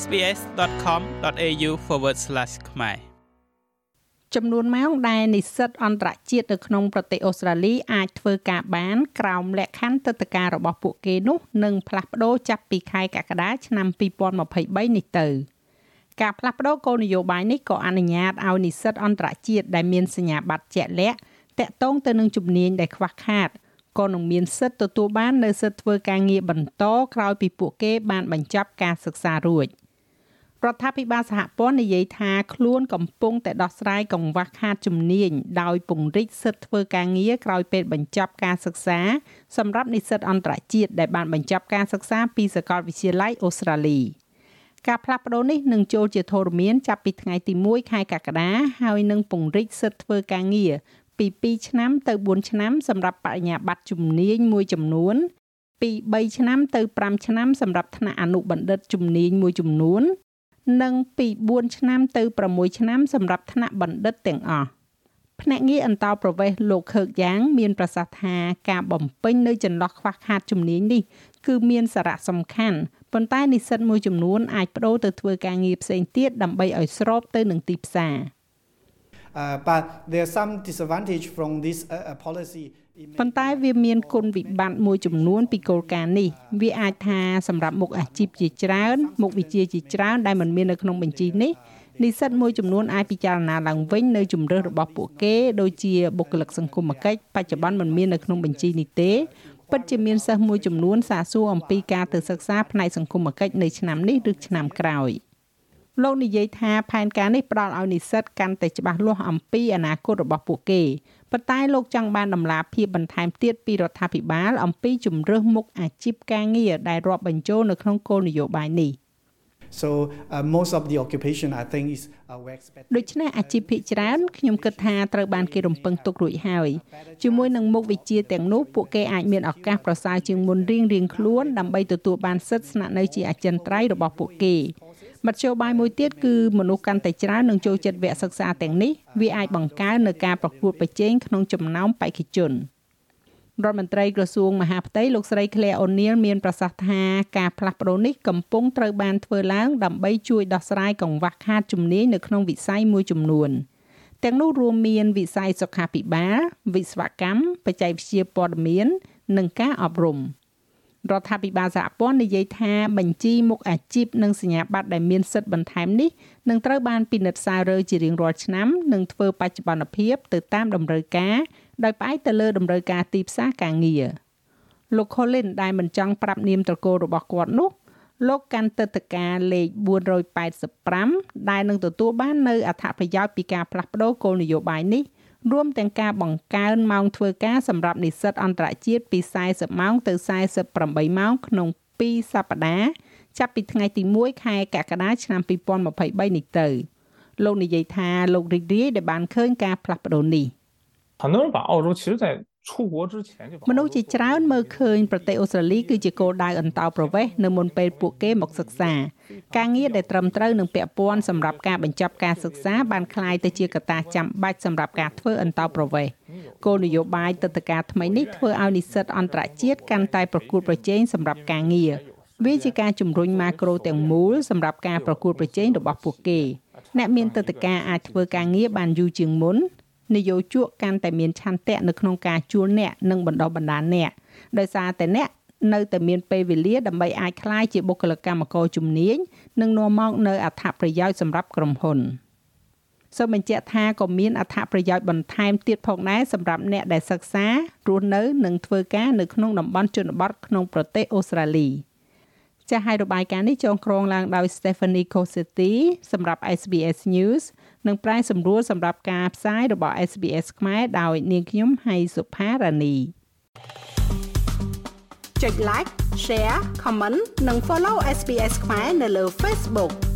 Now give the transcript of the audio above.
sbs.com.au/ ខ្មែរចំនួនម៉ោងដែលនិស្សិតអន្តរជាតិនៅក្នុងប្រទេសអូស្ត្រាលីអាចធ្វើការបានក្រោមលក្ខខណ្ឌទឹកតការរបស់ពួកគេនោះនឹងផ្លាស់ប្ដូរចាប់ពីខែកក្កដាឆ្នាំ2023នេះទៅការផ្លាស់ប្ដូរគោលនយោបាយនេះក៏អនុញ្ញាតឲ្យនិស្សិតអន្តរជាតិដែលមានសញ្ញាបត្រជាក់លាក់តាក់ទងទៅនឹងជំនាញដែលខ្វះខាតក៏នឹងមានសិទ្ធិទទួលបាននៅសិទ្ធិធ្វើការងារបន្តក្រោយពីពួកគេបានបញ្ចប់ការសិក្សារួច រដ្ឋាភិបាលសហព័ន្ធនិយាយថាខ្លួនកំពុងតែដោះស្រាយកង្វះខាតជំនាញដោយពង្រីកសិទ្ធិធ្វើការងារក្រោយពេលបញ្ចប់ការសិក្សាសម្រាប់និស្សិតអន្តរជាតិដែលបានបញ្ចប់ការសិក្សាពីសាកលវិទ្យាល័យអូស្ត្រាលីការផ្លាស់ប្ដូរនេះនឹងចូលជាធរមានចាប់ពីថ្ងៃទី1ខែកក្កដាហើយនឹងពង្រីកសិទ្ធិធ្វើការងារពី2ឆ្នាំទៅ4ឆ្នាំសម្រាប់បរិញ្ញាបត្រជំនាញមួយចំនួនពី3ឆ្នាំទៅ5ឆ្នាំសម្រាប់ថ្នាក់អនុបណ្ឌិតជំនាញមួយចំនួន និងពី4ឆ្នាំទៅ6ឆ្នាំសម្រាប់ថ្នាក់បណ្ឌិតទាំងអស់ភ្នាក់ងារអន្តោប្រវេសន៍លោកខើកយ៉ាង មានប្រសាសន៍ថាការបំពេញនៅចន្លោះខ្វះខាតជំនាញនេះគឺមានសារៈសំខាន់ប៉ុន្តែនិស្សិតមួយចំនួនអាចបដូរទៅធ្វើការងារផ្សេងទៀតដើម្បីឲ្យស្របទៅនឹងទីផ្សារ Uh, but there are some disadvantage from this uh, policy ប៉ុន្តែវាមានគុណវិបត្តិមួយចំនួនពីគោលការណ៍នេះវាអាចថាសម្រាប់មុខអាជីពជាច្រើនមុខវិជ្ជាជាច្រើនដែលមិនមាននៅក្នុងបញ្ជីនេះនិស្សិតមួយចំនួនអាចពិចារណាឡើងវិញនៅជំរើសរបស់ពួកគេដូចជាបុគ្គលិកសង្គមគិច្ចបច្ចុប្បន្នមិនមាននៅក្នុងបញ្ជីនេះទេពិតជាមានសិស្សមួយចំនួនសាកសួរអំពីការទៅសិក្សាផ្នែកសង្គមគិច្ចនៅឆ្នាំនេះឬឆ្នាំក្រោយ។ លោកនិយាយថាផែនការនេះផ្ដល់ឲ្យនិស្សិតកាន់តែច្បាស់លាស់អំពីអនាគតរបស់ពួកគេប៉ុន្តែលោកចង់បានដំណាភាពបន្ថែមទៀតពីរដ្ឋាភិបាល អំពីជំរើសមុខអាជីពការងារដែលរាប់បញ្ចូលនៅក្នុងគោលនយោបាយនេះ So uh, most of the occupation I think is uh, we expect ដូច្នេះអាជីពភាគច្រើនខ្ញុំគិតថាត្រូវបានគេរំពឹងទុករួចហើយជាមួយនឹងមុខវិជ្ជាទាំងនោះពួកគេអាចមានឱកាសប្រសើរជាងមុនរៀងៗខ្លួនដើម្បីទទួលបានសិទ្ធិស្នាក់នៅជាអចិន្ត្រៃយ៍របស់ពួកគេ មធ្យោបាយមួយទៀតគឺមនុស្សកាន់តែច្រើននឹងចូលចិត្តវគ្គសិក្សាទាំងនេះវាអាចបង្កើននៅការប្រកួតប្រជែងក្នុងចំណោមបេក្ខជនរដ្ឋមន្ត្រីក្រសួងមហាផ្ទៃលោកស្រី Claire O'Neil មានប្រសាសន៍ថាការផ្លាស់ប្ដូរនេះកំពុងត្រូវបានធ្វើឡើងដើម្បីជួយដោះស្រាយកង្វះខាតជំនាញនៅក្នុងវិស័យមួយចំនួនទាំងនោះរួមមានវិស័យសុខាភិបាលវិស្វកម្មបច្ចេកវិទ្យាព័ត៌មាន និងការអប់រំ។ រដ្ឋាភិបាលសហព័ន្ធនិយាយថាបញ្ជីមុខអាជីពនិងសញ្ញាបត្រដែលមានសិទ្ធិបន្ថែមនេះនឹងត្រូវបានពិនិត្យសាររើជារៀងរាល់ឆ្នាំនិងធ្វើបច្ចុប្បន្នភាពទៅតាមតម្រូវការដោយផ្អែកទៅលើតម្រូវការទីផ្សារការងារលោក Colin ដែលមិនចង់ប្រាប់នាមត្រកូលរបស់គាត់នោះលោកកាន់ទឹកតការលេខ485ដែលនឹងទទួលបាននៅអត្ថប្រយោជន៍ពីការផ្លាស់ប្ដូរគោលនយោបាយនេះ រួមទាំងការបង្កើនម៉ោងធ្វើការសម្រាប់និស្សិតអន្តរជាតិពី40ម៉ោងទៅ48ម៉ោងក្នុង2សប្តាហ៍ចាប់ពីថ្ងៃទី1ខែកក្កដាឆ្នាំ2023នេះទៅលោកនិយាយថាលោករីករាយដែលបានឃើញការផ្លាស់ប្ដូរនេះ很多人把澳洲其实在出国之前就 មនុស្សជាច្រើនមើលឃើញប្រទេសអូស្ត្រាលីគឺជាគោលដៅអន្តោប្រវេសន៍នៅមុនពេលពួកគេមកសិក្សាការងារដែលត្រឹមត្រូវនិងពាក់ព័ន្ធសម្រាប់ការបញ្ចប់ការសិក្សាបានក្លាយទៅជាកត្តាចាំបាច់សម្រាប់ការធ្វើអន្តោប្រវេសន៍គោលនយោបាយទឹកតការថ្មីនេះធ្វើឲ្យនិស្សិតអន្តរជាតិកាន់តែប្រកួតប្រជែងសម្រាប់ការងារវាជាការជំរុញម៉ាក្រូទាំងមូលសម្រាប់ការប្រកួតប្រជែងរបស់ពួកគេអ្នកមានទឹកតការអាចធ្វើការងារបានយូរជាងមុន នយោជកកាន់តែមានឆន្ទៈនៅក្នុងការជួលអ្នកនិងបណ្ដុះបណ្ដាលអ្នកដោយសារតែអ្នកនៅតែមានពេលវេលាដើម្បីអាចក្លាយជាបុគ្គលិកកម្មករជំនាញនិងនាំមកនៅអត្ថប្រយោជន៍សម្រាប់ក្រុមហ៊ុនសូមបញ្ជាក់ថាក៏មានអត្ថប្រយោជន៍បន្ថែមទៀតផងដែរសម្រាប់អ្នកដែលសិក្សារស់នៅនិងធ្វើការនៅក្នុងតំបន់ជនបទក្នុងប្រទេសអូស្ត្រាលីចាស់ឲ្យរបាយការណ៍នេះចងក្រងឡើងដោយ Stephanie Cosetti សម្រាប់ SBS News និងប្រាយសម្រួលសម្រាប់ការផ្សាយរបស់ SBS ខ្មែរដោយនាងខ្ញុំហៃសុផារ៉ានីចុច like share comment និង follow SBS ខ្មែរនៅលើ Facebook